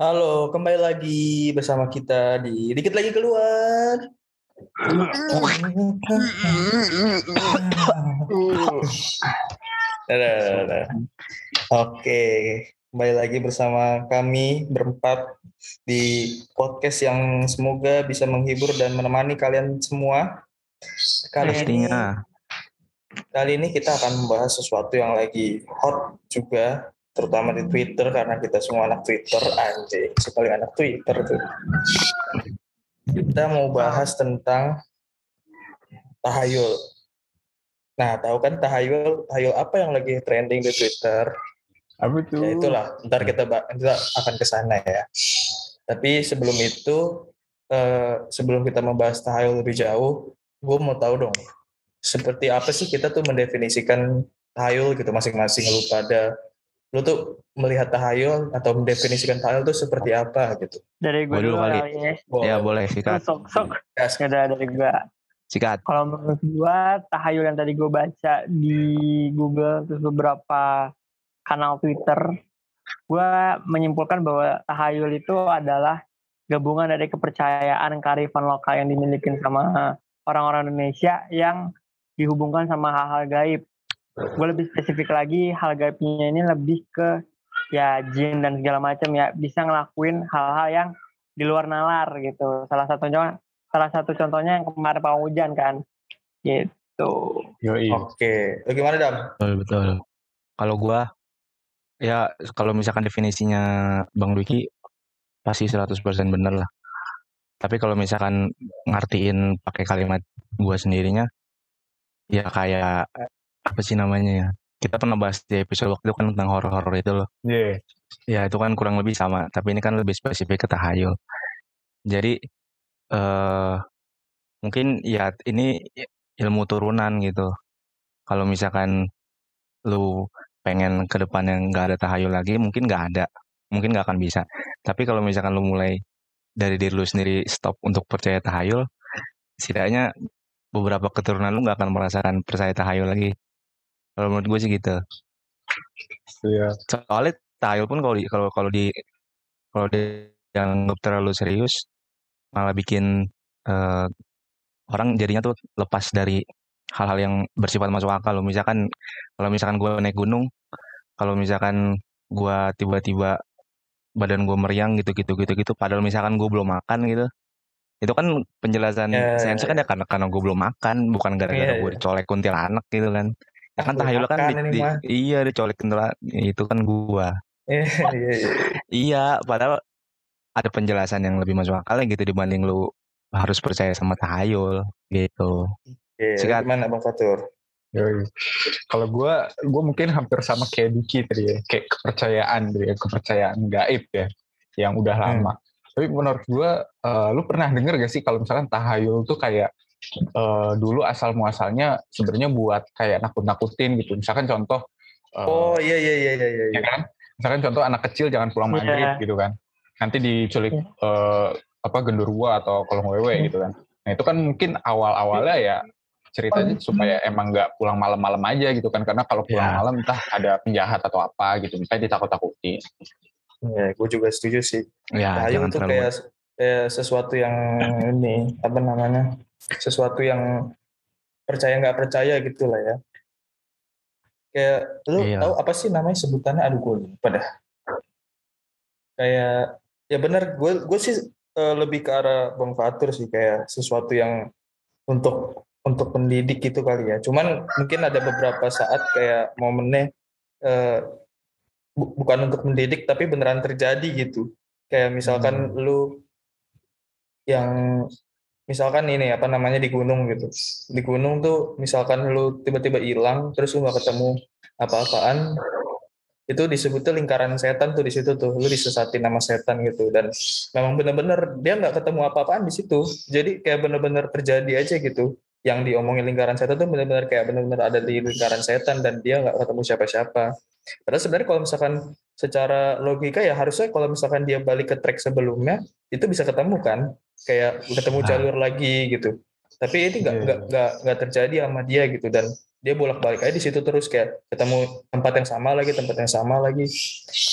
Halo, kembali lagi bersama kita di Dikit Lagi Keluar. Oke, kembali lagi bersama kami berempat di podcast yang semoga bisa menghibur dan menemani kalian semua. Kali ini, kali ini kita akan membahas sesuatu yang lagi hot juga, terutama di Twitter karena kita semua anak Twitter, anjing, sekali anak Twitter tuh. Kita mau bahas tentang tahayul. Nah, tahu kan tahayul, tahayul apa yang lagi trending di Twitter? Apa tuh? Ya itulah, ntar kita, kita akan ke sana ya. Tapi sebelum itu, eh, sebelum kita membahas tahayul lebih jauh, gue mau tahu dong, seperti apa sih kita tuh mendefinisikan tahayul gitu masing-masing lu pada lu tuh melihat tahayul atau mendefinisikan tahayul tuh seperti apa gitu. Dari gue dulu kali. ya. Ya Boleh. boleh Lu sikat. Sok sok. Ya udah dari gue. Sikat. Kalau menurut gue tahayul yang tadi gue baca di Google terus beberapa kanal Twitter, gue menyimpulkan bahwa tahayul itu adalah gabungan dari kepercayaan kearifan lokal yang dimiliki sama orang-orang Indonesia yang dihubungkan sama hal-hal gaib. Gue lebih spesifik lagi hal gaibnya ini lebih ke ya jin dan segala macam ya bisa ngelakuin hal-hal yang di luar nalar gitu. Salah satunya salah satu contohnya yang kemarin Pak Hujan kan. Gitu. Yoi. Oke, Lu gimana Dam? Betul betul. Kalau gua ya kalau misalkan definisinya Bang Dwiki pasti 100% bener lah. Tapi kalau misalkan ngartiin pakai kalimat gua sendirinya ya kayak apa sih namanya ya? Kita pernah bahas di episode waktu itu kan tentang horor-horor itu loh. Iya. Ya itu kan kurang lebih sama, tapi ini kan lebih spesifik ke tahayul. Jadi eh mungkin ya ini ilmu turunan gitu. Kalau misalkan lu pengen ke depan yang nggak ada tahayul lagi, mungkin nggak ada, mungkin nggak akan bisa. Tapi kalau misalkan lu mulai dari diri lu sendiri stop untuk percaya tahayul, setidaknya beberapa keturunan lu nggak akan merasakan percaya tahayul lagi. Kalau menurut gue sih gitu. Iya. Soalnya tahayul pun kalau di kalau kalau di kalau dianggap terlalu serius malah bikin eh, orang jadinya tuh lepas dari hal-hal yang bersifat masuk akal loh. Misalkan kalau misalkan gue naik gunung, kalau misalkan gue tiba-tiba badan gue meriang gitu gitu gitu gitu, padahal misalkan gue belum makan gitu, itu kan penjelasan Ya, sainsnya kan ya karena karena gue belum makan, bukan gara-gara Iya, gue iya. dicolek kuntilanak gitu kan. Ya kan tahayul kan di, di- mah. iya dicolek kuntilanak itu kan gua. Iya, iya, iya. Iya, padahal ada penjelasan yang lebih masuk akal gitu dibanding lu harus percaya sama tahayul gitu. Oke, Sikat. gimana Bang Fatur? Yoi. Kalau gue, gue mungkin hampir sama kayak Diki tadi ya. Kayak kepercayaan gitu ya. Kepercayaan gaib ya. Yang udah Hmm. lama. Tapi menurut gue, eh, lu pernah denger gak sih kalau misalkan tahayul tuh kayak eh, dulu asal muasalnya sebenarnya buat kayak nakut-nakutin gitu. Misalkan contoh, eh, Oh iya iya iya iya iya. ya kan? Misalkan contoh anak kecil jangan pulang Iya. maghrib gitu kan. Nanti diculik Iya. eh, apa genderuwo atau kolong wewe Iya. gitu kan. Nah itu kan mungkin awal-awalnya ya ceritanya supaya emang nggak pulang malam-malam aja gitu kan. Karena kalau pulang Ya. malam entah ada penjahat atau apa gitu. Misalnya ditakut-takutin. Iya, gue juga setuju sih. Ya, Tahayul tuh terlalu kayak kayak sesuatu yang ini apa namanya? Sesuatu yang percaya nggak percaya gitu lah ya. Kayak lu Iya. tahu apa sih namanya sebutannya? Aduh gue lupa dah. Kayak ya benar gue gue sih eh, lebih ke arah Bang Fatur sih kayak sesuatu yang untuk untuk pendidik gitu kali ya. Cuman mungkin ada beberapa saat kayak momennya bu- bukan untuk mendidik tapi beneran terjadi gitu. Kayak misalkan lu yang misalkan ini apa namanya di gunung gitu. Di gunung tuh misalkan lu tiba-tiba hilang terus lu nggak ketemu apa-apaan itu disebutnya lingkaran setan tuh di situ tuh. Lu disesatin nama setan gitu. Dan memang bener-bener dia nggak ketemu apa-apaan di situ. Jadi kayak bener-bener terjadi aja gitu. Yang diomongin lingkaran setan tuh bener-bener kayak bener-bener ada di lingkaran setan dan dia nggak ketemu siapa-siapa. Padahal sebenarnya kalau misalkan secara logika ya harusnya kalau misalkan dia balik ke track sebelumnya itu bisa ketemu kan kayak ketemu Nah. jalur lagi gitu tapi ini nggak Iya, nggak iya. nggak terjadi sama dia gitu dan dia bolak balik aja di situ terus kayak ketemu tempat yang sama lagi tempat yang sama lagi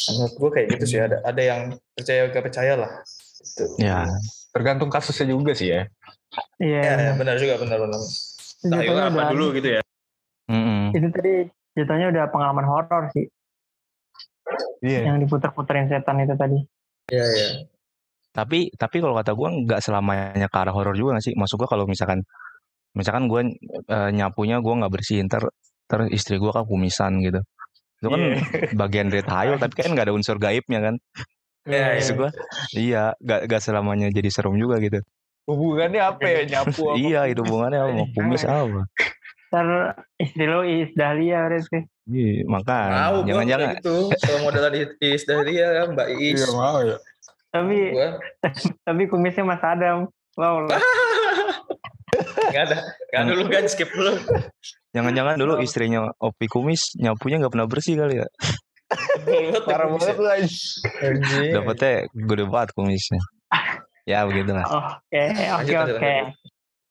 menurut gue kayak gitu sih ada ada yang percaya gak percaya lah gitu. Ya, Tergantung kasusnya juga sih ya. Iya. ya, ya, benar juga benar benar Jatuhnya apa udah- dulu gitu ya? mm-mm. Itu tadi jatuhnya udah pengalaman horor sih Iya. yang diputer-puterin setan itu tadi. ya ya Tapi tapi kalau kata gue nggak selamanya ke arah horor juga nggak sih. Maksud gue kalau misalkan misalkan gue eh, nyapunya gue nggak bersihin ter ter istri gue kan kumisan gitu. Itu kan bagian dari tahayul tapi kan nggak ada unsur gaibnya kan. ya, Maksud ya. gue iya nggak nggak selamanya jadi serem juga gitu. Hubungannya apa ya nyapu? apa? iya itu hubungannya sama kumis apa. Ntar istri lo Iis Dahlia berarti. Iya, Mau makanya gue jangan-jangan gitu kalau modelan Iis dari ya Mbak Iis Iya mau ya. Tapi tapi kumisnya Mas Adam. Wow. nggak ada nggak dulu kan skip dulu jangan-jangan dulu istrinya Opi kumis nyapunya nggak pernah bersih kali ya. Banget Parah banget lu. Dapetnya gede banget kumisnya. Ya begitulah. Oke, oke, oke. lanjut.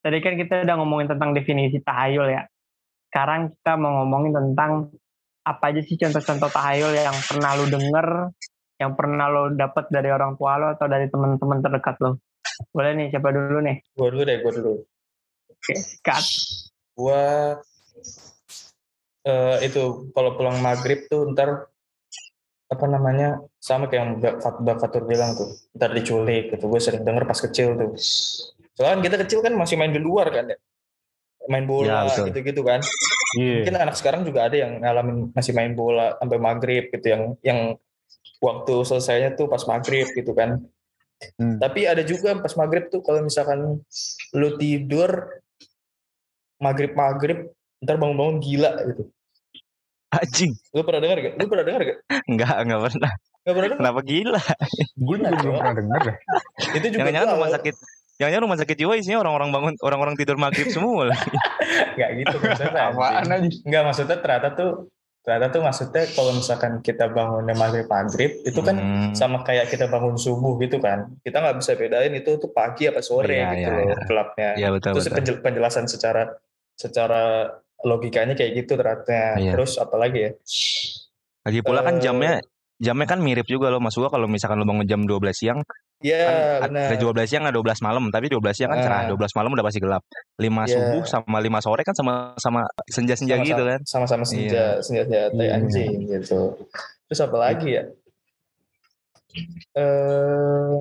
Tadi kan kita udah ngomongin tentang definisi tahayul ya. Sekarang kita mau ngomongin tentang apa aja sih contoh-contoh tahayul yang pernah lu denger, yang pernah lo dapet dari orang tua lo atau dari teman-teman terdekat lo. Boleh nih, siapa dulu nih? gue dulu deh gue dulu Oke, sikat. gue eh itu kalau pulang maghrib tuh ntar apa namanya sama kayak yang Mbak Fat- Mbak Fatur bilang tuh ntar diculik gitu gue sering denger pas kecil tuh soalnya kita kecil kan masih main di luar kan ya main Ya, bola betul. gitu-gitu kan Iya. mungkin anak sekarang juga ada yang ngalamin masih main bola sampai maghrib gitu yang yang waktu selesainya tuh pas maghrib gitu kan Hmm. tapi ada juga pas maghrib tuh kalau misalkan lu tidur maghrib maghrib ntar bangun-bangun gila gitu Anjing. lu pernah dengar gak? lu pernah dengar gak? Enggak, enggak pernah. Gak pernah dengar? Kenapa gila? Gue juga belum pernah denger deh. itu juga Jangan-jangan rumah sakit Jangan-jangan rumah sakit jiwa isinya orang-orang bangun orang-orang tidur maghrib semua. lagi. nggak gitu maksudnya Apaan anjing. aja? nggak maksudnya ternyata tuh ternyata tuh maksudnya kalau misalkan kita bangunnya maghrib maghrib itu kan Hmm. sama kayak kita bangun subuh gitu kan kita nggak bisa bedain itu tuh pagi apa sore Iya, gitu iya, loh iya. gelapnya Iya betul itu betul. penjel- penjelasan secara secara logikanya kayak gitu ternyata Iya. terus apalagi ya Lagi pula kan Eh, jamnya jamnya kan mirip juga loh. Maksud gua kalau misalkan lu bangun jam 12 siang, ya kan benar ada 12 siang ada 12 malam, tapi 12 siang kan cerah, Ah. 12 malam udah pasti gelap. 5 Iya. subuh sama 5 sore kan sama-sama senja-senja Sama-sama- gitu kan. sama-sama senja senja senja tai Iya. anjing gitu terus apa lagi ya eh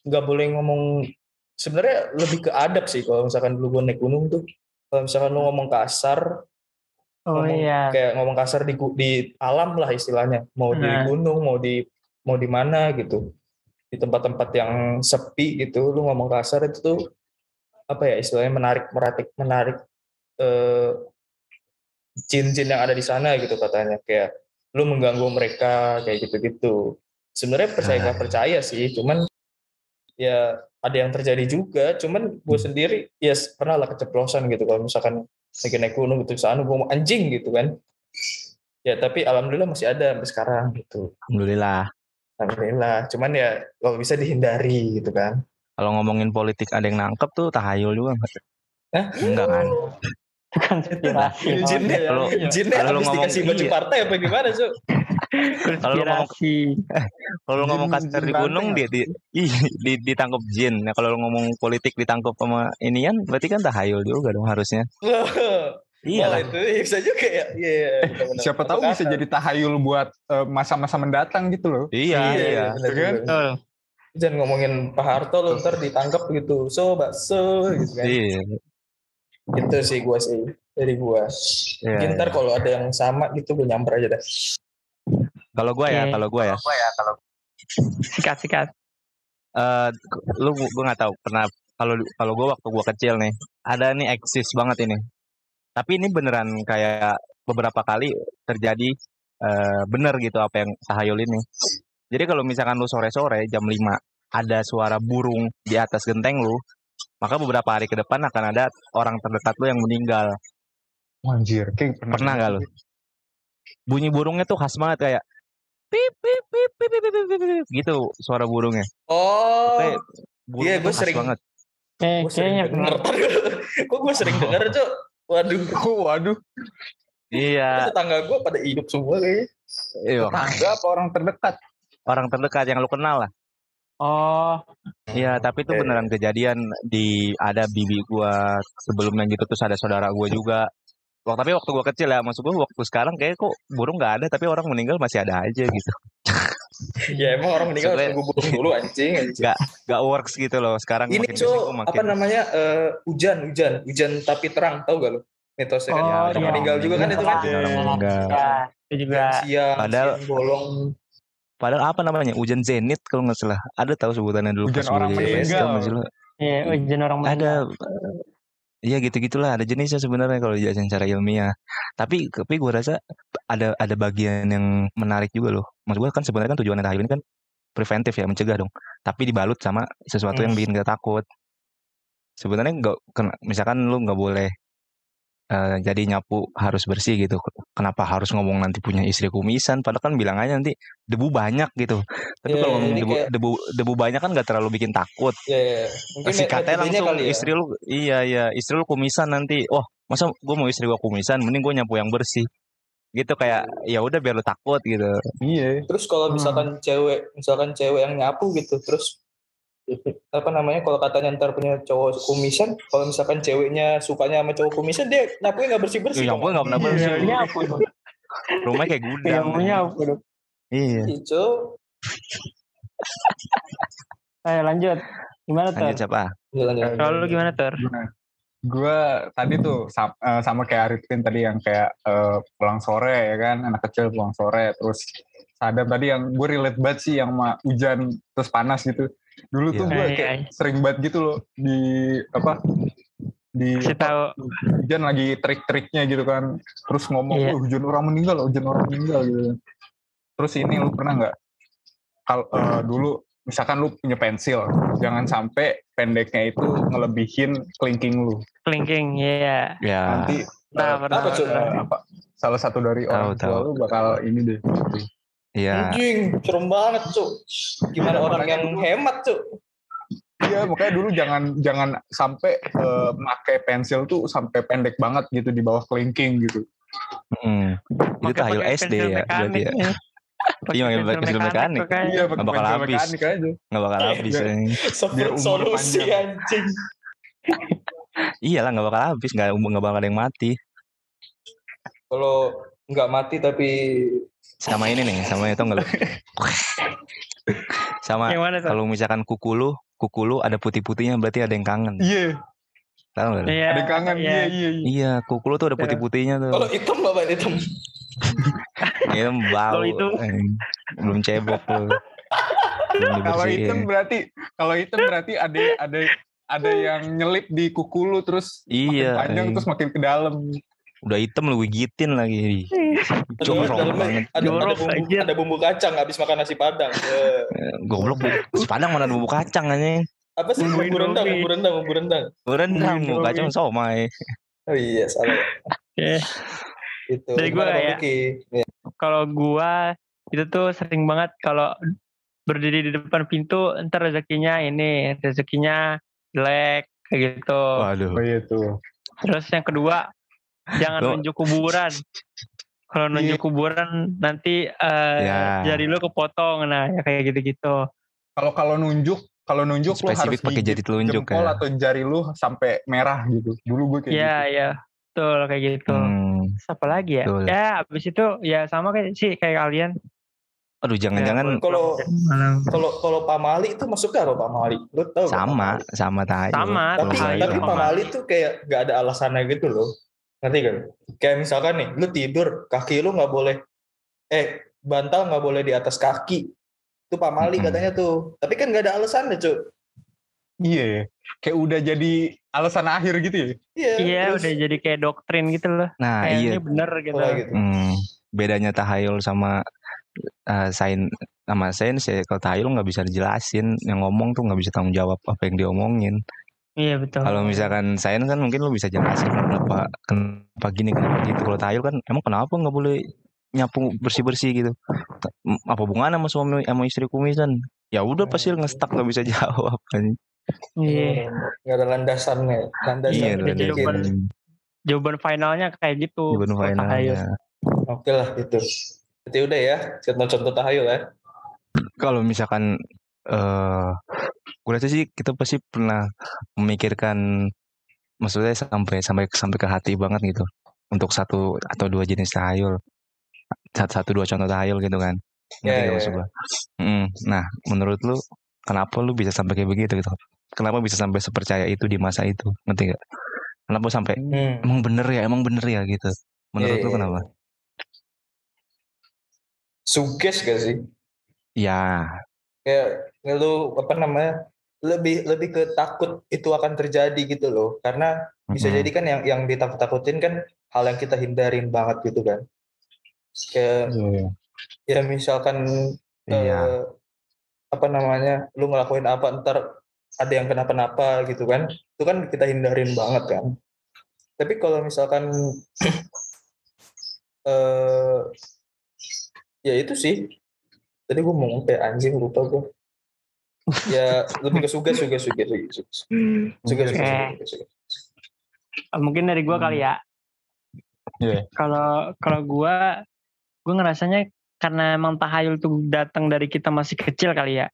nggak boleh ngomong sebenarnya lebih ke adab sih kalau misalkan dulu gue naik gunung tuh kalau misalkan lu ngomong kasar Oh ngomong iya. kayak ngomong kasar di di alam lah istilahnya mau di Nah. gunung mau di mau di mana gitu. Di tempat-tempat yang sepi gitu lu ngomong kasar itu tuh apa ya istilahnya menarik meratik menarik eh, jin-jin yang ada di sana gitu katanya. Kayak lu mengganggu mereka kayak gitu-gitu. Sebenarnya percaya Ah. nggak percaya sih cuman ya ada yang terjadi juga. Cuman gue sendiri ya pernah lah keceplosan gitu kalau misalkan lagi naik gunung gitu sana gue mau anjing gitu kan. Ya tapi alhamdulillah masih ada sampai sekarang gitu. Alhamdulillah. Alhamdulillah cuman ya kalau bisa dihindari gitu kan Kalau ngomongin politik ada yang nangkep tuh tahayul juga enggak? Hah? Enggak kan? Itu kan konspirasi. jinnya Kalau- jinnya ngomong dikasih baju iya. partai apa gimana Cuk? Kalau lu ngomong kalau lu ngomong kasar di gunung di, di, ih, di ditangkap jin. Nah, kalau lu ngomong politik ditangkap sama inian berarti kan tahayul juga dong harusnya. Iya oh, itu bisa juga ya iya iya, benar-benar. Siapa tahu bisa jadi tahayul buat eh, masa-masa mendatang gitu loh. Iya, iya. benar Kan? juga. jangan ngomongin Pak Harto lo ntar ditangkap gitu so bakso gitu kan Iya. gitu sih gua sih dari gua Iya, Mungkin ntar iya. kalau ada yang sama gitu gue nyamper aja dah Kalau gua ya, Oke. kalau gua ya. Sikat, sikat. eh lu gue nggak tahu pernah kalau kalau gue waktu gue kecil nih ada nih eksis banget ini tapi ini beneran kayak beberapa kali terjadi eh bener gitu apa yang tahayul ini. Jadi kalau misalkan lu sore-sore jam 5 ada suara burung di atas genteng lu maka beberapa hari ke depan akan ada orang terdekat lu yang meninggal. Anjir, kayak pernah, pernah gak lu? bunyi burungnya tuh khas banget kayak pip pip pip pip pip pip, pip, pip, gitu suara burungnya. Oh. Iya, gua khas sering- banget. Eh, Gue sering kayaknya denger. Kok gue sering denger, Cok? Waduh. Waduh, Iya, Tetangga gue pada hidup semua kayaknya. iya. tetangga apa orang terdekat? orang terdekat yang lu kenal lah. Oh, Iya, tapi itu Eh. beneran kejadian di ada bibi gua sebelumnya gitu terus ada saudara gua juga. Waktu tapi waktu gua kecil ya, maksud gua waktu sekarang kayak kok burung nggak ada tapi orang meninggal masih ada aja gitu. Ya emang orang meninggal harus nunggu burung dulu anjing. anjing. Nggak nggak works gitu loh. Sekarang Ini gua makin apa namanya? eh, hujan, hujan. Hujan tapi terang, tahu gak lo? Mitosnya kan. Oh, orang iya. meninggal juga kan itu kan. Ada orang meninggal. itu juga. Siang, Padahal- siang bolong. Padahal apa namanya? Hujan zenit kalau nggak salah. Ada tahu sebutannya dulu Hujan orang meninggal. Iya, ujian orang Ada Iya gitu-gitulah ada jenisnya sebenarnya kalau dijelasin secara ilmiah. Tapi tapi gue rasa ada ada bagian yang menarik juga loh. Maksud gue kan sebenarnya kan tujuannya tahayul ini kan preventif ya mencegah dong. Tapi dibalut sama sesuatu yang bikin kita takut. Sebenarnya nggak misalkan lu nggak boleh eh, jadi nyapu harus bersih gitu. Kenapa harus ngomong nanti punya istri kumisan? Padahal kan bilang aja nanti debu banyak gitu. Tapi Iya, kalau ngomong ini debu, kayak- debu debu banyak kan nggak terlalu bikin takut Ya, ya. ya. Mungkin sikatnya metodenya langsung kali ya. istri lu iya iya istri lu kumisan nanti oh masa gue mau istri gua kumisan mending gue nyapu yang bersih gitu kayak ya udah biar lu takut gitu Iya. Terus kalau Hmm. misalkan cewek, misalkan cewek yang nyapu gitu, terus apa namanya kalau katanya ntar punya cowok kumisan, kalau misalkan ceweknya sukanya sama cowok kumisan, dia nyapunya nggak bersih bersih. Ya, nyapu nggak pernah Iya, bersih nyapu rumahnya kayak gudang Iya, nyapu dong. iya Itu Ayo lanjut. Gimana tuh? lanjut siapa. Kalau lu gimana tuh? Gue tadi tuh sama, sama kayak Arifin tadi yang kayak eh, pulang sore ya kan, anak kecil pulang sore, terus Sadam tadi yang gue relate banget sih yang sama hujan terus panas gitu. Dulu tuh Iya. gue Iya, kayak iya. sering banget gitu loh di apa di Kasih tahu. hujan lagi trik-triknya gitu kan, terus ngomong Iya. "Oh, hujan orang meninggal, hujan orang meninggal gitu. Terus ini lu pernah nggak kalau eh, dulu misalkan lu punya pensil, jangan sampai pendeknya itu ngelebihin kelingking lu. Kelingking, iya. ya nanti Nah, eh, pernah. apa, apa, salah satu dari Tahu, orang tua tahu. lu bakal ini deh iya Anjing, serem banget, Cuk. Gimana orang yang hemat, Cuk? iya makanya dulu jangan jangan sampai eh, pakai pensil tuh sampai pendek banget gitu di bawah kelingking gitu Mm. itu pakai SD pensil ya berarti ya mekanik. Iya, pakai pensil mekanik. tuh kayaknya. iya pakai Nggak bakal pensil habis. mekanik aja nggak bakal habis biar- ya. Seperti umur solusi anjing. iyalah nggak bakal habis nggak nggak bakal ada yang mati Kalau nggak mati tapi sama ini nih sama itu nggak lu sama tuh? kalau misalkan kuku lu kuku lu ada putih-putihnya berarti ada yang kangen iya tahu nggak? Iya. ada yang kangen iya. iya iya iya Iya, kuku lu tuh ada Iya. putih-putihnya tuh. kalau hitam apa hitam? Iya, bau. Kalau itu- Eh, belum cebok lu. Belum kalau hitam berarti kalau hitam berarti ada ada ada yang nyelip di kuku lu terus Iya, makin panjang eh. terus makin ke dalam Udah hitam lu gigitin lagi. Jorok dalamnya banget. ada, ada bumbu ada bumbu kacang habis makan nasi padang. Eh, Eh, Goblok, Bu. Nasi Padang mana ada bumbu kacang anjing. apa sih Bumbu bumbu rendang, bumbu rendang, bumbu rendang. Rendang, Bumbu kacang somai. Oh iya, salah. Oke. Itu. Dari gua ya. Luki? Ya. Kalau gua itu tuh sering banget kalau berdiri di depan pintu ntar rezekinya ini rezekinya jelek kayak gitu. Waduh. oh iya tuh Terus yang kedua jangan Lo- nunjuk kuburan. Kalau nunjuk kuburan nanti eh, Ya. jari lu kepotong nah ya kayak gitu-gitu. kalau kalau nunjuk kalau nunjuk lu harus pakai jari telunjuk jempol ya. atau jari lu sampai merah gitu dulu gue kayak Iya, gitu iya. Betul kayak gitu. Hmm. Apa lagi ya? Betul. Ya, abis itu ya sama kayak sih kayak kalian. Aduh, jangan-jangan Ya, Kalau Malang. kalau kalau pamali itu masuknya apa pamali? Lu tahu nggak sama, sama tayo. Sama, Tapi Kalau tapi tayo. pamali tuh kayak nggak ada alasannya gitu loh. Ngerti kan? Kayak misalkan nih, lu tidur, kaki lu nggak boleh eh bantal nggak boleh di atas kaki. Itu pamali Mm-mm. katanya tuh. Tapi kan nggak ada alasannya, Cuk. iya ya. kayak udah jadi alasan akhir gitu ya Iya, Iya, terus udah jadi kayak doktrin gitu loh. Nah, Kayak iya. ini bener gitu. pola gitu. Hmm, bedanya tahayul sama eh, sain sama sains ya kalau tahayul nggak bisa dijelasin yang ngomong tuh nggak bisa tanggung jawab apa yang diomongin Iya betul. kalau misalkan sains kan mungkin lu bisa jelasin kenapa kenapa gini kenapa gitu kalau tahayul kan emang kenapa nggak boleh nyapu bersih bersih gitu apa hubungannya sama suami sama istri kumisan ya udah pasti ngestak nggak bisa jawab kan Iya. nggak ada landasannya landasan Iya, Ada bikin. jawaban. Jawaban finalnya kayak gitu. Jawaban finalnya. oke lah gitu Berarti udah ya contoh-contoh tahayul ya Kalau misalkan eh gue rasa sih kita pasti pernah memikirkan maksudnya sampai sampai sampai ke hati banget gitu untuk satu atau dua jenis tahayul. Satu, satu dua contoh tahayul gitu kan. Maksud ya. gua? Mm, nah menurut lu kenapa lu bisa sampai kayak begitu gitu? Kenapa bisa sampai sepercaya itu di masa itu? Ngerti gak kenapa sampai Hmm. emang bener ya emang bener ya gitu? Menurut Iya, lu iya, kenapa? iya. suges gak sih? Ya. Kayak lu apa namanya lebih lebih ke takut itu akan terjadi gitu loh. Karena bisa mm-mm. jadi kan yang yang ditakut-takutin kan hal yang kita hindarin banget gitu kan. Kayak Iya. ya misalkan iya. eh, apa namanya lu ngelakuin apa ntar ada yang kenapa-napa gitu kan. Itu kan kita hindarin banget kan. Tapi kalau misalkan eh ya itu sih. Tadi gue mau ngomong kayak anjing lupa gue ya lebih ke sugas sugas sugas sugas sugas mungkin dari gue hmm. kali ya. Iya. Kalau yeah. kalau gue gue ngerasanya karena emang tahayul tuh datang dari kita masih kecil kali ya.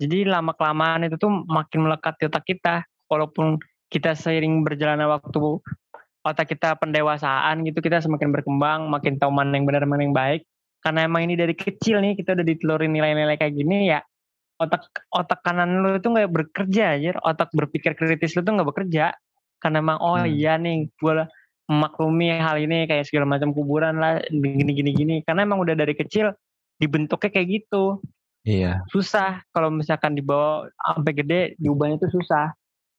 Jadi lama kelamaan itu tuh makin melekat di otak kita. Walaupun kita seiring berjalannya waktu otak kita pendewasaan gitu kita semakin berkembang makin tahu mana yang benar mana yang baik. Karena emang ini dari kecil nih kita udah ditelurin nilai-nilai kayak gini ya otak otak kanan lu itu nggak bekerja aja, otak berpikir kritis lu tuh nggak bekerja. Karena emang oh Hmm. iya nih gue memaklumi hal ini kayak segala macam kuburan lah gini gini gini karena emang udah dari kecil dibentuknya kayak gitu iya susah kalau misalkan dibawa sampai gede diubahnya tuh susah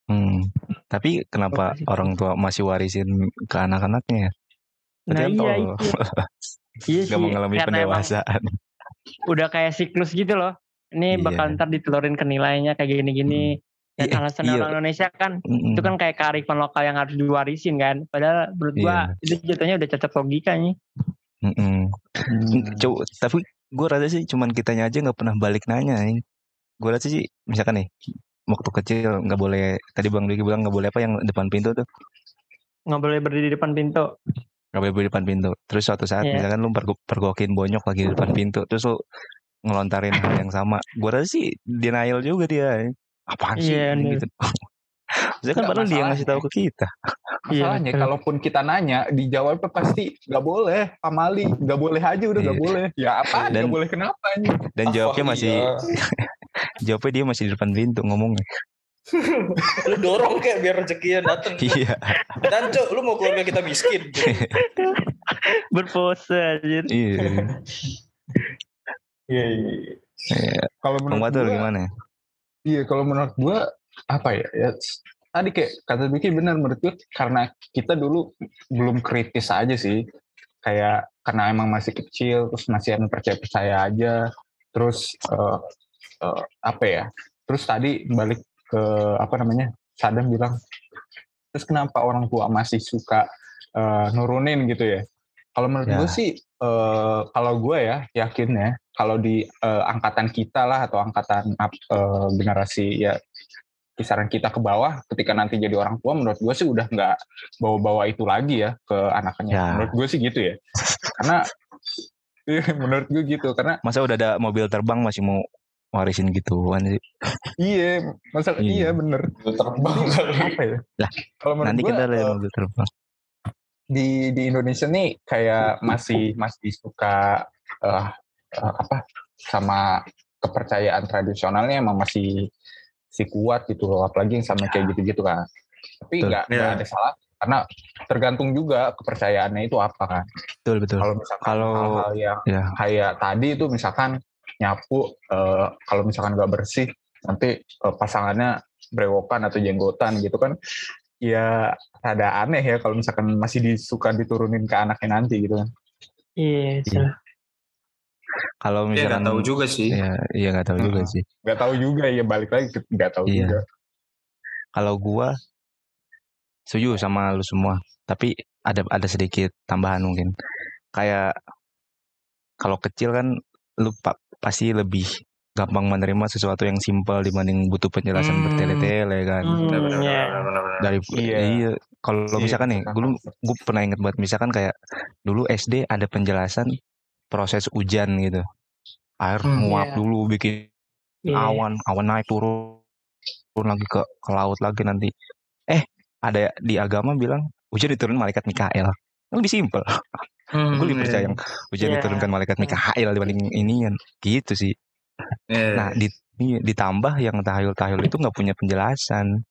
Hmm. Tapi kenapa Lokasi. orang tua masih warisin ke anak-anaknya? ya? Nah iya itu iya Gak sih mengalami karena emang pendewasaan. udah kayak siklus gitu loh ini Iya. bakal ntar ditelurin ke nilainya kayak gini-gini dan Iya, alasan iya. orang Indonesia kan itu kan kayak kearifan lokal yang harus diwarisin kan padahal menurut gua Iya. itu jatuhnya udah cocok logikanya Mm-mm. Coba, tapi gue rasa sih cuman kitanya aja nggak pernah balik nanya. Gue rasa sih misalkan nih waktu kecil nggak boleh tadi bang Diki bilang nggak boleh apa yang depan pintu tuh nggak boleh berdiri di depan pintu nggak boleh berdiri di depan pintu. Terus suatu saat Iya. misalkan lu pergo- pergokin bonyok lagi di depan pintu, terus lu ngelontarin hal yang sama. Gue rasa sih denial juga dia. Apaan sih Iya, bener. gitu. Maksudnya kan Nggak, padahal dia ngasih tahu ke kita. Iya, Masalahnya betul. kalaupun kita nanya dijawabnya pasti nggak boleh pamali nggak boleh aja udah nggak Iya. boleh ya apa Dan- nggak boleh kenapa ini Dan Ah, jawabnya oh masih iya. jawabnya dia masih di depan pintu ngomongnya. lu dorong kayak biar rezekinya dateng Iya. dan cok lu mau keluarga kita miskin berpose anjir. Iya. Iya iya Iya. kalau Bang menurut Batul gua, gimana? iya kalau menurut gua apa ya, ya tadi kayak kata Biki benar menurut gua karena kita dulu belum kritis aja sih kayak karena emang masih kecil terus masih yang percaya percaya aja terus eh, eh, apa ya terus tadi balik ke apa namanya Sadam bilang terus kenapa orang tua masih suka eh, nurunin gitu ya kalau menurut Ya. gue sih eh, kalau gue ya yakinnya kalau di eh, angkatan kita lah atau angkatan eh, generasi ya kisaran kita ke bawah ketika nanti jadi orang tua menurut gue sih udah nggak bawa-bawa itu lagi ya ke anaknya Ya. menurut gue sih gitu ya karena iya, menurut gue gitu karena Masa udah ada mobil terbang masih mau warisin gituan sih? iya masalah Iya. iya, bener terbang apa ya Lah, kalau menurut Nanti gue kita ada eh, mobil terbang. di di Indonesia nih kayak masih masih suka eh, eh, apa sama kepercayaan tradisionalnya emang masih si kuat gitu loh apalagi yang sama kayak gitu-gitu kan tapi Betul. nggak Iya. ada salah karena tergantung juga kepercayaannya itu apa kan Betul betul. kalau misalkan Kalau- hal-hal yang Ya. kayak tadi itu misalkan nyapu eh, kalau misalkan nggak bersih nanti eh, pasangannya brewokan atau jenggotan gitu kan ya rada aneh ya kalau misalkan masih disuka diturunin ke anaknya nanti gitu kan Iya, Iya. Kalau ya misalkan nggak tahu juga sih Ya, iya nggak tahu juga Heeh. sih. nggak tahu juga ya balik lagi nggak tahu Iya. juga Kalau gua setuju sama lu semua, tapi ada ada sedikit tambahan mungkin. Kayak kalau kecil kan lu pa- pasti lebih gampang menerima sesuatu yang simpel dibanding butuh penjelasan Hmm. bertele-tele kan. Hmm, Benar, benar, iya. benar. Dari Iya. iya, kalau Iya, misalkan nih, dulu gue pernah inget banget misalkan kayak dulu SD ada penjelasan proses hujan gitu. Air Hmm. nguap Iya. dulu bikin Iya. awan, awan naik turun, turun lagi ke ke laut lagi nanti. Eh, ada di agama bilang hujan diturun malaikat Mikael. Lebih simpel. Hmm, gue lebih percaya iya. yang hujan Iya. diturunkan malaikat Mikael dibanding ini kan. Gitu sih. Iya. Nah, di, iya, ditambah yang tahayul-tahayul itu nggak punya penjelasan.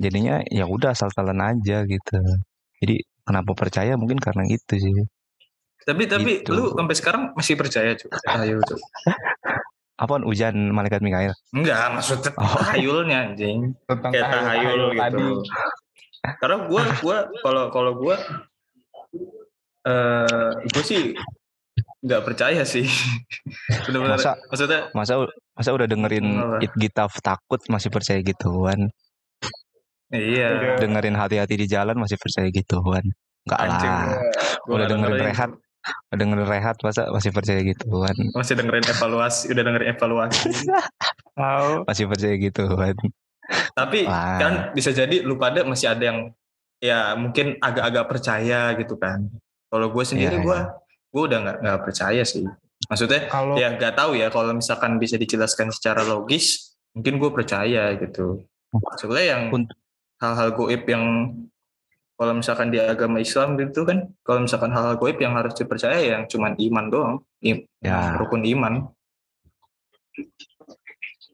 Jadinya ya udah asal-asalan aja gitu. Jadi kenapa percaya mungkin karena itu sih. Tapi tapi Gitu. lu sampai sekarang masih percaya cuy tahayul cuy Apaan hujan malaikat Mikael? enggak maksudnya Oh. tahayulnya anjing Tentang kayak tahayul gitu tadi. karena gua gua kalau kalau gua eh gue sih nggak percaya sih benar-benar Masa maksudnya masa masa udah dengerin Apa? It Gita takut masih percaya gituan. iya Dengerin hati-hati di jalan masih percaya gituan. Enggak Anjing, lah. Gua Udah dengerin. rehat. Udah dengerin rehat masa masih percaya gituan. masih dengerin evaluasi udah dengerin evaluasi Tahu. Masih percaya gituan. tapi Wah. kan bisa jadi lu pada masih ada yang ya mungkin agak-agak percaya gitu kan kalau gue sendiri Iya, gue gue udah nggak nggak percaya sih maksudnya Kalau ya nggak tahu ya kalau misalkan bisa dijelaskan secara logis mungkin gue percaya gitu soalnya yang hal-hal goib yang kalau misalkan di agama Islam gitu kan kalau misalkan hal-hal goib yang harus dipercaya ya yang cuman iman doang I- Ya. rukun iman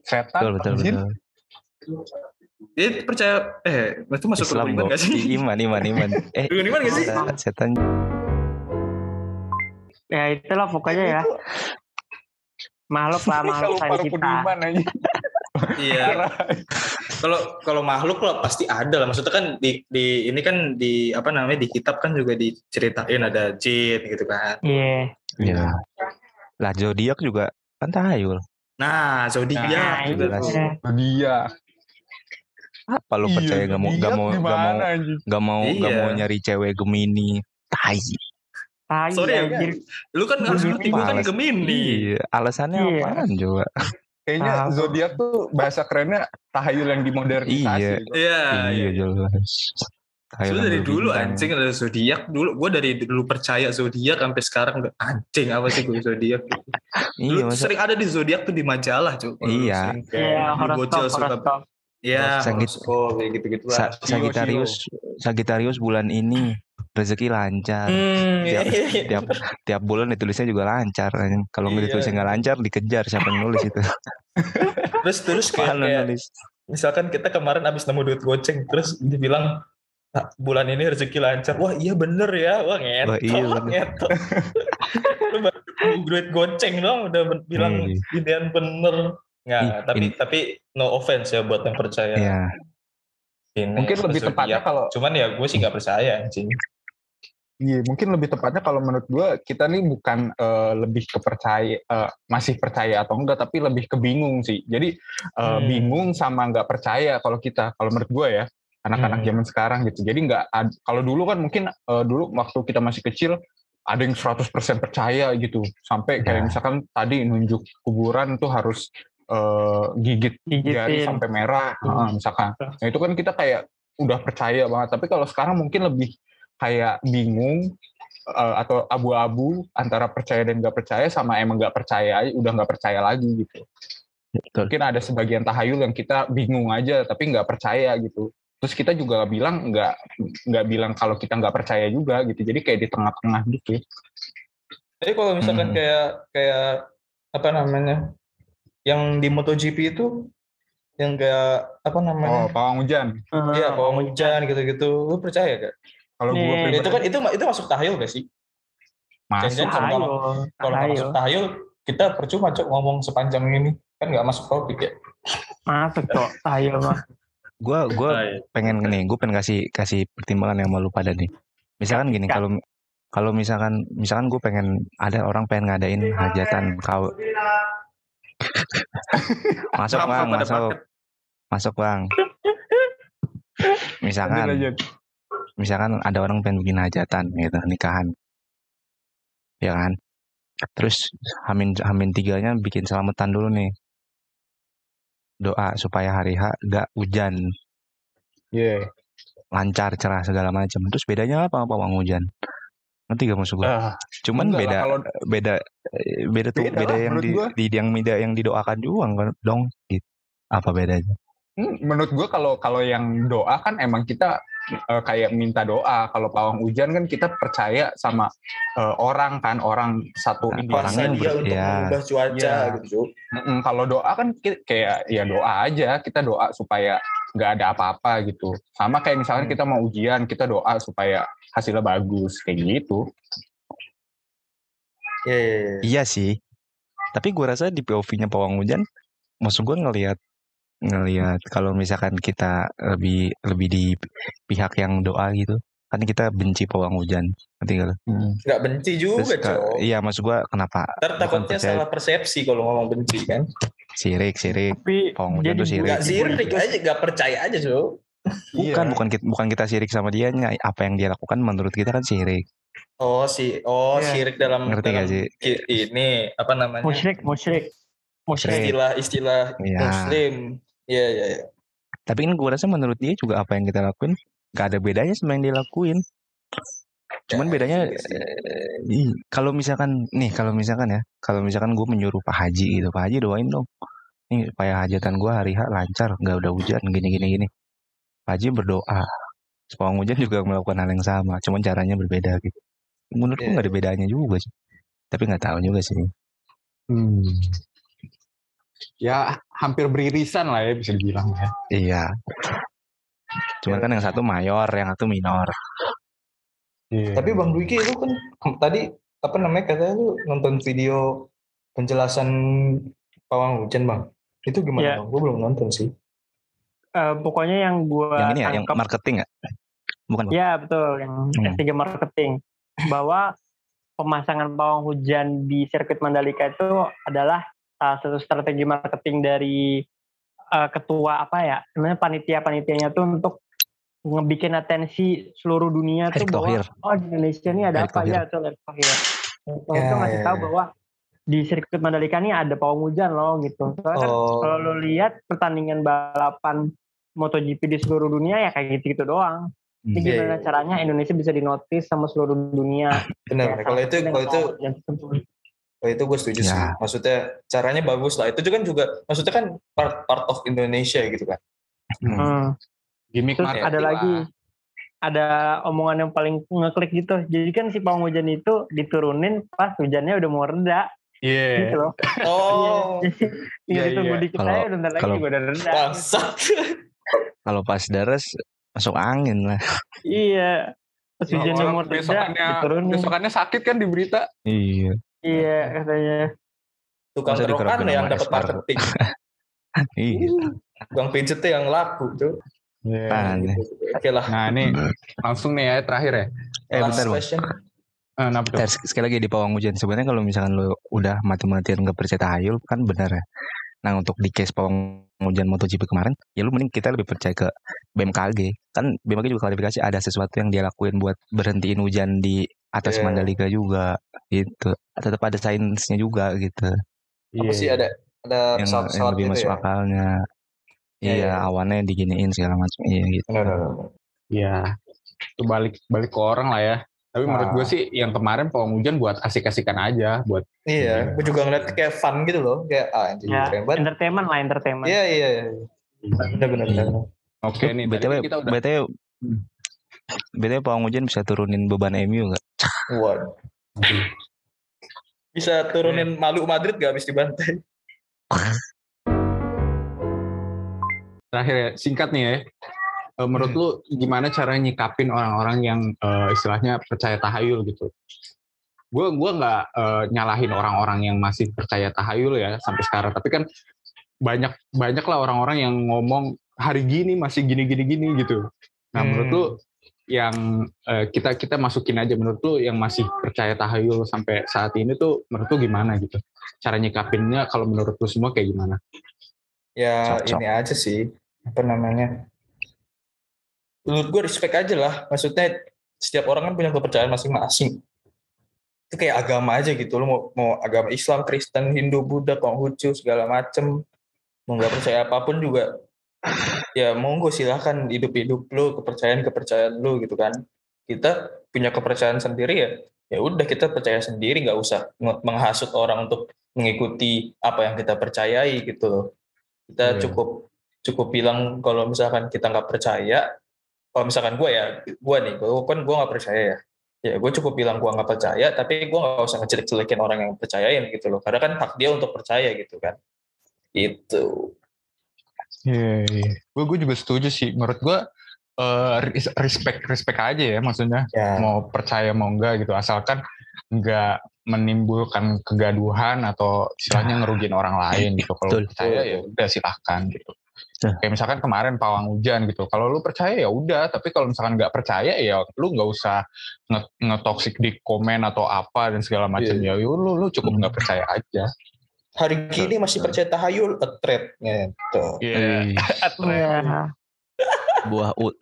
setan, Betul betul jin, betul. dia percaya eh itu masuk Islam rukun iman gak sih Iman iman iman. Eh rukun iman gak sih setan, Ya itulah pokoknya ya. Makhluk lah makhluk para kita. Iya kalau kalau makhluk lah pasti ada lah maksudnya kan di, di ini kan di apa namanya di kitab kan juga diceritain ada jin gitu kan Iya. Ya. Lah zodiak juga kan tahayul. nah zodiak Nah, juga jelas. iya. Dia. Apa lu percaya gak mau gak mau gak mau gak mau gak Iya. mau nyari cewek Gemini? Tai. Tai Sorry ya, anjir. lu kan harus ngerti gue kan gemini Iya, alasannya Iya. apaan coba? Kayaknya Tahu. zodiak tuh bahasa kerennya tahayul yang dimodernisasi. Iya. gitu. iya iya jelas. Tahayul Lu dari dulu anjing ada zodiak dulu gue dari dulu percaya zodiak sampai sekarang udah anjing apa sih gue zodiak Iya, masa sering ada di zodiak tuh di majalah cuy Iya. sering kayak Iya, bocil suka horoskop. Ya Sagit- horoskop kayak gitu-gitu lah Sa- Sagittarius Sagittarius bulan ini rezeki lancar. Hmm, iya, Tiap- iya, iya. Tiap tiap bulan ditulisnya juga lancar. Kalau nggak Iya. ditulisnya nggak lancar dikejar siapa yang nulis itu. terus terus kayak, nulis? misalkan kita kemarin abis nemu duit goceng terus dibilang "Ah, bulan ini rezeki lancar wah iya bener ya wah ngetot Wah, iya lu baru nemu duit goceng dong udah bilang Iya. idean bener nggak Ih, tapi ini- tapi no offense ya buat yang percaya Iya. ini Mungkin lebih tepatnya kalau cuman ya gue sih nggak percaya anjing Iya, mungkin lebih tepatnya kalau menurut gua kita nih bukan eh, lebih kepercaya eh, masih percaya atau enggak, tapi lebih kebingung sih. Jadi eh, Hmm. bingung sama nggak percaya kalau kita, kalau menurut gua ya anak-anak Hmm. zaman sekarang gitu. Jadi nggak kalau dulu kan mungkin eh, dulu waktu kita masih kecil ada yang 100% percaya gitu, sampai kayak Ya. misalkan tadi nunjuk kuburan tuh harus eh, gigit jari Gigitin. sampai merah, Hmm. eh, misalkan. Nah itu kan kita kayak udah percaya banget. Tapi kalau sekarang mungkin lebih kayak bingung eh, atau abu-abu antara percaya dan nggak percaya sama emang nggak percaya udah nggak percaya lagi gitu. Betul. Mungkin ada sebagian tahayul yang kita bingung aja tapi nggak percaya gitu. Terus kita juga bilang nggak nggak bilang kalau kita nggak percaya juga gitu. Jadi kayak di tengah-tengah gitu. tapi kalau misalkan Hmm. kayak kayak apa namanya yang di MotoGP itu yang kayak apa Oh, namanya pawang hujan. Iya, pawang hujan gitu-gitu. Lu percaya gak? Kalau gue pribadi Itu kan itu itu masuk tahayul gak sih? masuk. Tahayul. Kalau masuk Tahayul. kita percuma cok ngomong sepanjang ini. Kan nggak masuk topik ya. Masuk kok tahayul mah. Gua gua Iya. pengen nih, gue pengen kasih kasih pertimbangan yang malu pada nih. Misalkan gini, kalau kalau misalkan misalkan gue pengen ada orang pengen ngadain hajatan kau masuk bang masuk paket? masuk bang misalkan lanjut. misalkan ada orang pengen bikin hajatan gitu nikahan ya kan Terus Hamin Hamin tiganya bikin selamatan dulu nih. Doa supaya hari H gak hujan, Iya. lancar, cerah segala macam. Terus bedanya apa sama pawang hujan? Nanti gak maksud gue. Ah, Cuman beda kalau beda eh, beda tuh Beda beda lah yang di, gua. di yang mida yang didoakan juga kan dong gitu. Apa bedanya? Hmm, menurut gue kalau kalau yang doa kan emang kita eh, kayak minta doa. Kalau pawang hujan kan kita percaya sama eh, orang kan, orang satu Nah, individu. orangnya dia untuk ya. mengubah cuaca Iya. gitu Cuk. Mm-mm, kalau doa kan kayak ya doa aja, kita doa supaya nggak ada apa-apa gitu. Sama kayak misalnya Hmm. kita mau ujian, kita doa supaya hasilnya bagus kayak gitu. Iya, iya, iya. Iya sih. Tapi gua rasa di POV-nya pawang hujan, maksud gua ngelihat ngelihat kalau misalkan kita lebih lebih di pihak yang doa gitu, kan kita benci pawang hujan. Ngerti nggak lu? Nggak benci juga, Terus, iya maksud gua kenapa? Ntar bukan takutnya percaya- salah persepsi kalau ngomong benci kan. Sirik, sirik. Tapi jadi tuh sirik. Nggak sirik aja, nggak percaya aja, Cok. Bukan, bukan kita, bukan kita sirik sama dia, apa yang dia lakukan menurut kita kan sirik. Oh, si oh Iya. sirik dalam Ngerti dalam nggak sih? ini apa namanya? musyrik, musyrik, musyrik. Istilah-istilah Iya. muslim. Iya, iya, iya. Tapi kan gue rasa menurut dia juga apa yang kita lakuin gak ada bedanya sama yang dia lakuin. Cuman Ya, bedanya iya kalau misalkan nih kalau misalkan ya kalau misalkan gue menyuruh Pak Haji gitu Pak Haji doain dong nih supaya hajatan gue hari H lancar nggak udah hujan gini gini gini Pak Haji berdoa Pawang hujan juga melakukan hal yang sama cuman caranya berbeda gitu menurut gue Iya. nggak ada bedanya juga sih tapi nggak tahu juga sih Hmm. Ya hampir beririsan lah ya bisa dibilang ya. iya cuman kan yang satu mayor yang satu minor Iya. Tapi Bang Dwiki lu kan tadi apa namanya katanya lu nonton video penjelasan pawang hujan Bang. Itu gimana Iya. Bang? Gue belum nonton sih. Eh, pokoknya yang gue yang ini ya yang marketing ya bukan Bang? Ya betul, yang Hmm. S3 marketing. Bahwa pemasangan pawang hujan di sirkuit Mandalika itu adalah salah satu strategi marketing dari eh, ketua apa ya, namanya panitia-panitianya tuh untuk ngebikin atensi seluruh dunia tuh Erick bahwa oh di Indonesia ini ada Erick apa Thohir. ya tuh Erick Thohir. Erick Thohir Ya, tuh ngasih ya, tahu ya. bahwa di sirkuit Mandalika ini ada pawang hujan loh gitu. Soalnya kan Oh. kalau lo lihat pertandingan balapan MotoGP di seluruh dunia ya kayak gitu-gitu doang. Ini Hmm. Iya, gimana iya. caranya Indonesia bisa dinotis sama seluruh dunia? Benar. Ya, kalau itu kalau itu kalau itu gue setuju sih. Ya. Maksudnya caranya bagus lah. Itu kan juga maksudnya kan part part of Indonesia gitu kan. Hmm. Gimik Terus ada lah. lagi ada omongan yang paling ngeklik gitu. Jadi kan si pawang hujan itu diturunin pas hujannya udah mau reda Iya. gitu loh. Oh. Iya, iya. dikit Kalau- aja bentar lagi kalau- juga udah reda. Kalau pas daras masuk angin lah Iya. Pas orang mau reda besokannya, diturunin. besokannya sakit kan di berita. iya Iya katanya. Tukang Masa rokan dikerapin yang dapat marketing. iya Tukang pijetnya yang laku tuh. Apaan ya? Oke lah. Nah ini langsung nih ya terakhir ya. eh Last bentar question. Kenapa tuh? Bentar, sek- sekali lagi di pawang hujan sebenarnya kalau misalkan lo udah mati-matian nggak percaya tahayul kan benar ya nah untuk di case pawang hujan MotoGP kemarin ya lu mending kita lebih percaya ke BMKG kan BMKG juga klarifikasi ada sesuatu yang dia lakuin buat berhentiin hujan di atas Iya. Mandalika juga gitu tetap ada sainsnya juga gitu Apa sih ada ada yang, yang lebih gitu masuk ya? akalnya Iya, iya iya. awannya diginiin segala macam iya gitu. Iya. Itu balik balik ke orang lah ya. Tapi menurut Ah. gue sih yang kemarin pawang hujan buat asik-asikan aja, buat Iya, gue juga ngeliat kayak fun gitu loh, kayak ah anjing Ya, keren banget. entertainment lah entertainment. Iya iya. iya. Benar benar benar. oke nih. tadi btw kita udah btw btw pawang hujan bisa turunin beban MU nggak Waduh. Bisa turunin malu Madrid gak habis dibantai? terakhir ya, singkat nih ya. Eh, menurut Hmm. lu gimana cara nyikapin orang-orang yang eh, istilahnya percaya tahayul gitu? Gue gua nggak eh, nyalahin orang-orang yang masih percaya tahayul ya sampai sekarang. Tapi kan banyak banyak lah orang-orang yang ngomong hari gini masih gini gini gini gitu. Nah Hmm. menurut lu yang eh, kita kita masukin aja menurut lu yang masih percaya tahayul sampai saat ini tuh menurut lu gimana gitu? Cara nyikapinnya kalau menurut lu semua kayak gimana? Ya Cocok. ini aja sih apa namanya? Menurut gue respect aja lah. Maksudnya setiap orang kan punya kepercayaan masing-masing. itu kayak agama aja gitu lo mau mau agama Islam Kristen Hindu Buddha Konghucu segala macem mau nggak percaya apa pun juga ya monggo silahkan hidup hidup lo kepercayaan kepercayaan lo gitu kan kita punya kepercayaan sendiri ya ya udah kita percaya sendiri nggak usah menghasut orang untuk mengikuti apa yang kita percayai gitu loh kita Iya. cukup cukup bilang kalau misalkan kita nggak percaya kalau misalkan gue ya gue nih gue kan gue nggak percaya ya ya gue cukup bilang gue nggak percaya tapi gue nggak usah ngejelek-jelekin orang yang percayain gitu loh karena kan hak dia untuk percaya gitu kan itu Iya, iya. Gue gue juga setuju sih. Menurut gue eh, res- respect respect aja ya maksudnya. ya Mau percaya mau enggak gitu. Asalkan enggak menimbulkan kegaduhan atau istilahnya ngerugiin orang lain gitu. Kalau percaya ya udah silahkan gitu. Betul. Kayak misalkan kemarin pawang hujan gitu. Kalau lu percaya ya udah. Tapi kalau misalkan nggak percaya ya lu nggak usah nge- ngetoksik di komen atau apa dan segala macam. Ya lu lu cukup nggak percaya aja. hari kini masih percaya tahayul a threat gitu Iya. Ya, sebuah ut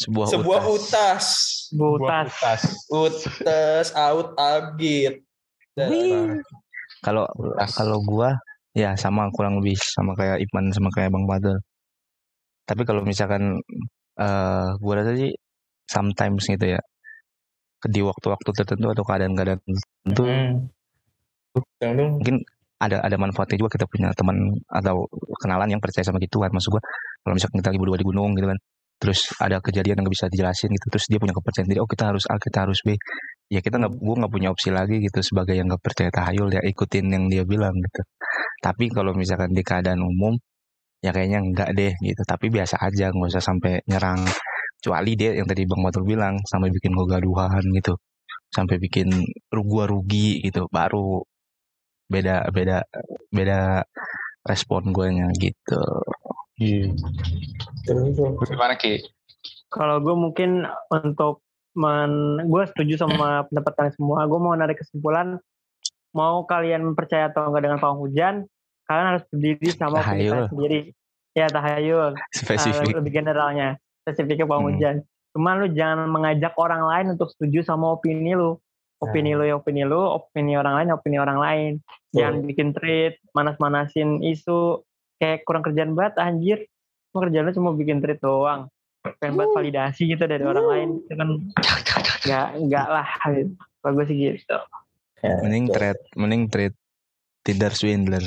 sebuah, sebuah utas. utas butas. tas. utas out agit. Kalau Utas. kalau gua ya sama kurang lebih sama kayak Iman sama kayak Bang Badal. Tapi kalau misalkan eh gua rasa sih sometimes gitu ya. Di waktu-waktu tertentu atau keadaan-keadaan tertentu Hmm. Dong. ada ada manfaatnya juga kita punya teman atau kenalan yang percaya sama gituan maksud gua kalau misalkan kita lagi berdua di gunung gitu kan terus ada kejadian yang nggak bisa dijelasin gitu terus dia punya kepercayaan diri oh kita harus A kita harus B ya kita nggak gua nggak punya opsi lagi gitu sebagai yang nggak percaya tahayul ya ikutin yang dia bilang gitu tapi kalau misalkan di keadaan umum ya kayaknya enggak deh gitu tapi biasa aja nggak usah sampai nyerang kecuali dia yang tadi bang Batur bilang sampai bikin kegaduhan gitu sampai bikin ru- gua rugi gitu baru beda beda beda respon guanya gitu Iya. Gimana Ki? Kalau gue mungkin untuk men, gue setuju sama pendapat kalian semua. Gue mau narik kesimpulan, mau kalian percaya atau enggak dengan pawang hujan, kalian harus berdiri sama opini Tahayul. sendiri. Ya tahayul, spesifik Ah, lebih generalnya, spesifiknya pawang Hmm. hujan. Cuman lu jangan mengajak orang lain untuk setuju sama opini lu. Opini lu ya opini lu, opini orang lain ya opini orang lain. Jangan bikin tweet, manas-manasin isu, kayak kurang kerjaan banget anjir. Cuma kerjaan lu cuma bikin tweet doang. Pengen banget validasi gitu dari orang lain. Itu kan nggak nggak lah. Gitu. Sih gitu. Mending trade mending trade Tinder swindler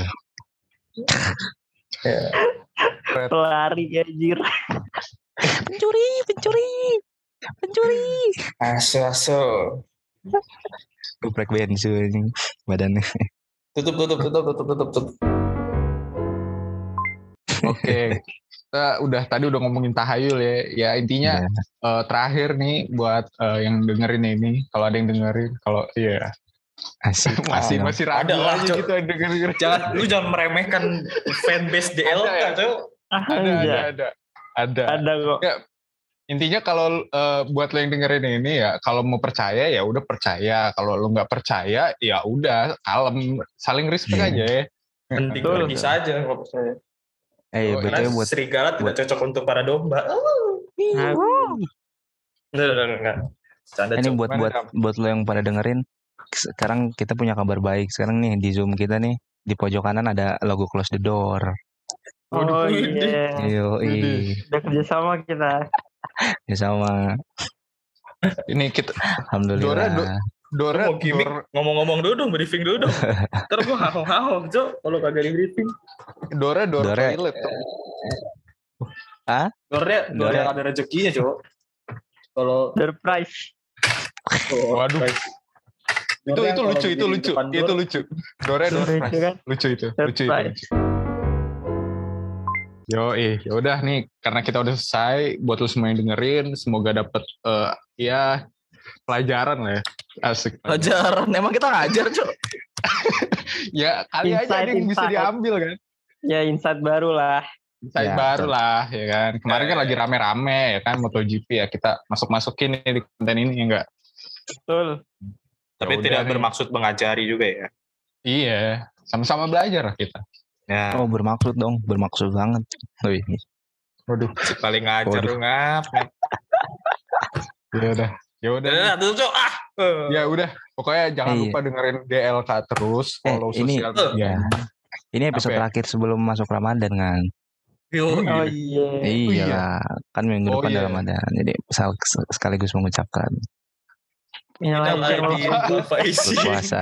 Ya. Pelari anjir. pencuri pencuri pencuri aso aso geprek bensu ini badannya tutup tutup tutup tutup tutup tutup Oke. Kita udah tadi udah ngomongin tahayul ya. Ya intinya Iya. eh, terakhir nih buat eh, yang dengerin ini, kalau ada yang dengerin, kalau iya asik masih masih ragu Ada lah, aja gitu yang dengerin. jangan lu jangan meremehkan fanbase DLK Ada ya? tuh Ada ada Ada, ada ada. ada kok. Intinya kalau eh, buat lo yang dengerin ini ya, kalau mau percaya ya udah percaya. Kalau lo nggak percaya ya udah kalem, saling respect Iya. aja ya. penting pergi saja kalau saya eh Oh, betul karena buat serigala tidak cocok untuk para domba Nah, enggak enggak enggak Canda, ini buat buat buat lo yang pada dengerin sekarang kita punya kabar baik sekarang nih di zoom kita nih di pojok kanan ada logo close the door Oh iya. Yo, Udah kerjasama kita. ya sama Ini kita alhamdulillah Dora, Dora, gimmick Dora, ngomong-ngomong dulu dong briefing dulu dong ntar gua hahong-hahong cok kalau kagak di briefing Dora, Dora, Dora. toilet. Dornya Dora. Dora yang ada rezekinya cok kalau Surprise. Waduh. Itu itu lucu, itu lucu, itu lucu. Dora, Dora, Lucu kan? itu, lucu itu. Yo, eh, ya udah nih, karena kita udah selesai, buat lu semua yang dengerin, semoga dapet eh, ya pelajaran lah ya, asik. Pelajaran emang kita ngajar cok Ya kali aja Insight, ada yang bisa diambil kan. Ya insight baru lah. Insight Ya, baru lah, ya kan. Kemarin kan lagi rame-rame ya kan MotoGP ya kita masuk-masukin nih di konten ini ya enggak. Betul. Tapi Ya udah tidak nih. bermaksud mengajari juga ya Iya, sama-sama belajar lah kita. ya oh bermaksud dong bermaksud banget Wih, Waduh, paling ngajar Waduh. lu ngap ya udah. Ya udah. Udah, tutup, Cok. Ah. Eh. Ya udah, pokoknya jangan Iya. lupa dengerin DLK terus, Eh, follow ini- sosial Eh. media. Ya. Ini episode Apa ya? terakhir sebelum masuk Ramadan kan. Yo, Oh iya. Iya lah, kan minggu Oh, depan iya. udah Ramadan. Jadi sekaligus mengucapkan Faizin. wal faizin. berpuasa.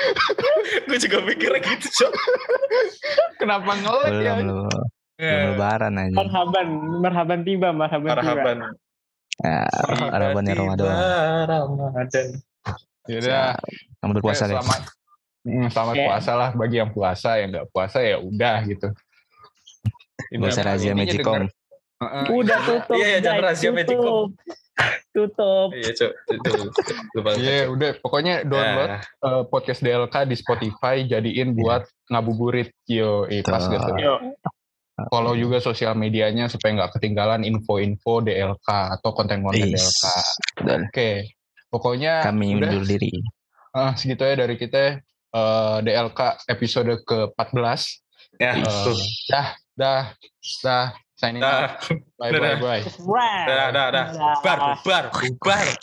Gue juga mikirnya gitu, Cok. Kenapa ngelek ya? belum lu, belum Eh, lebaran aja. Marhaban, marhaban tiba, marhaban tiba. Marhaban. Ya, Ramadan ya Ramadan. Ramadan. Ya udah, Selamat berpuasa eh, deh. selamat Hmm, selamat puasa lah bagi yang puasa, yang nggak puasa ya udah gitu. Ini Gak usah razia Magicom. Udah tutup. Iya, iya, jangan rahasia Magicom. Tutup. Tutup. Iya, Cok. Itu. Lupa. Iya, udah pokoknya download Ya. eh, podcast DLK di Spotify jadiin buat ngabuburit. Yo, eh, pas gitu. Yuk. Follow juga sosial medianya supaya nggak ketinggalan info-info DLK atau konten-konten Is. DLK. Oke, pokoknya Kami udah undur diri. ah, segitu ya dari kita eh, DLK episode ke-14. Ya, Eh, tuh. dah, dah, dah. Signing nah. Bye, bye, bye. da da da, Battle, battle, battle.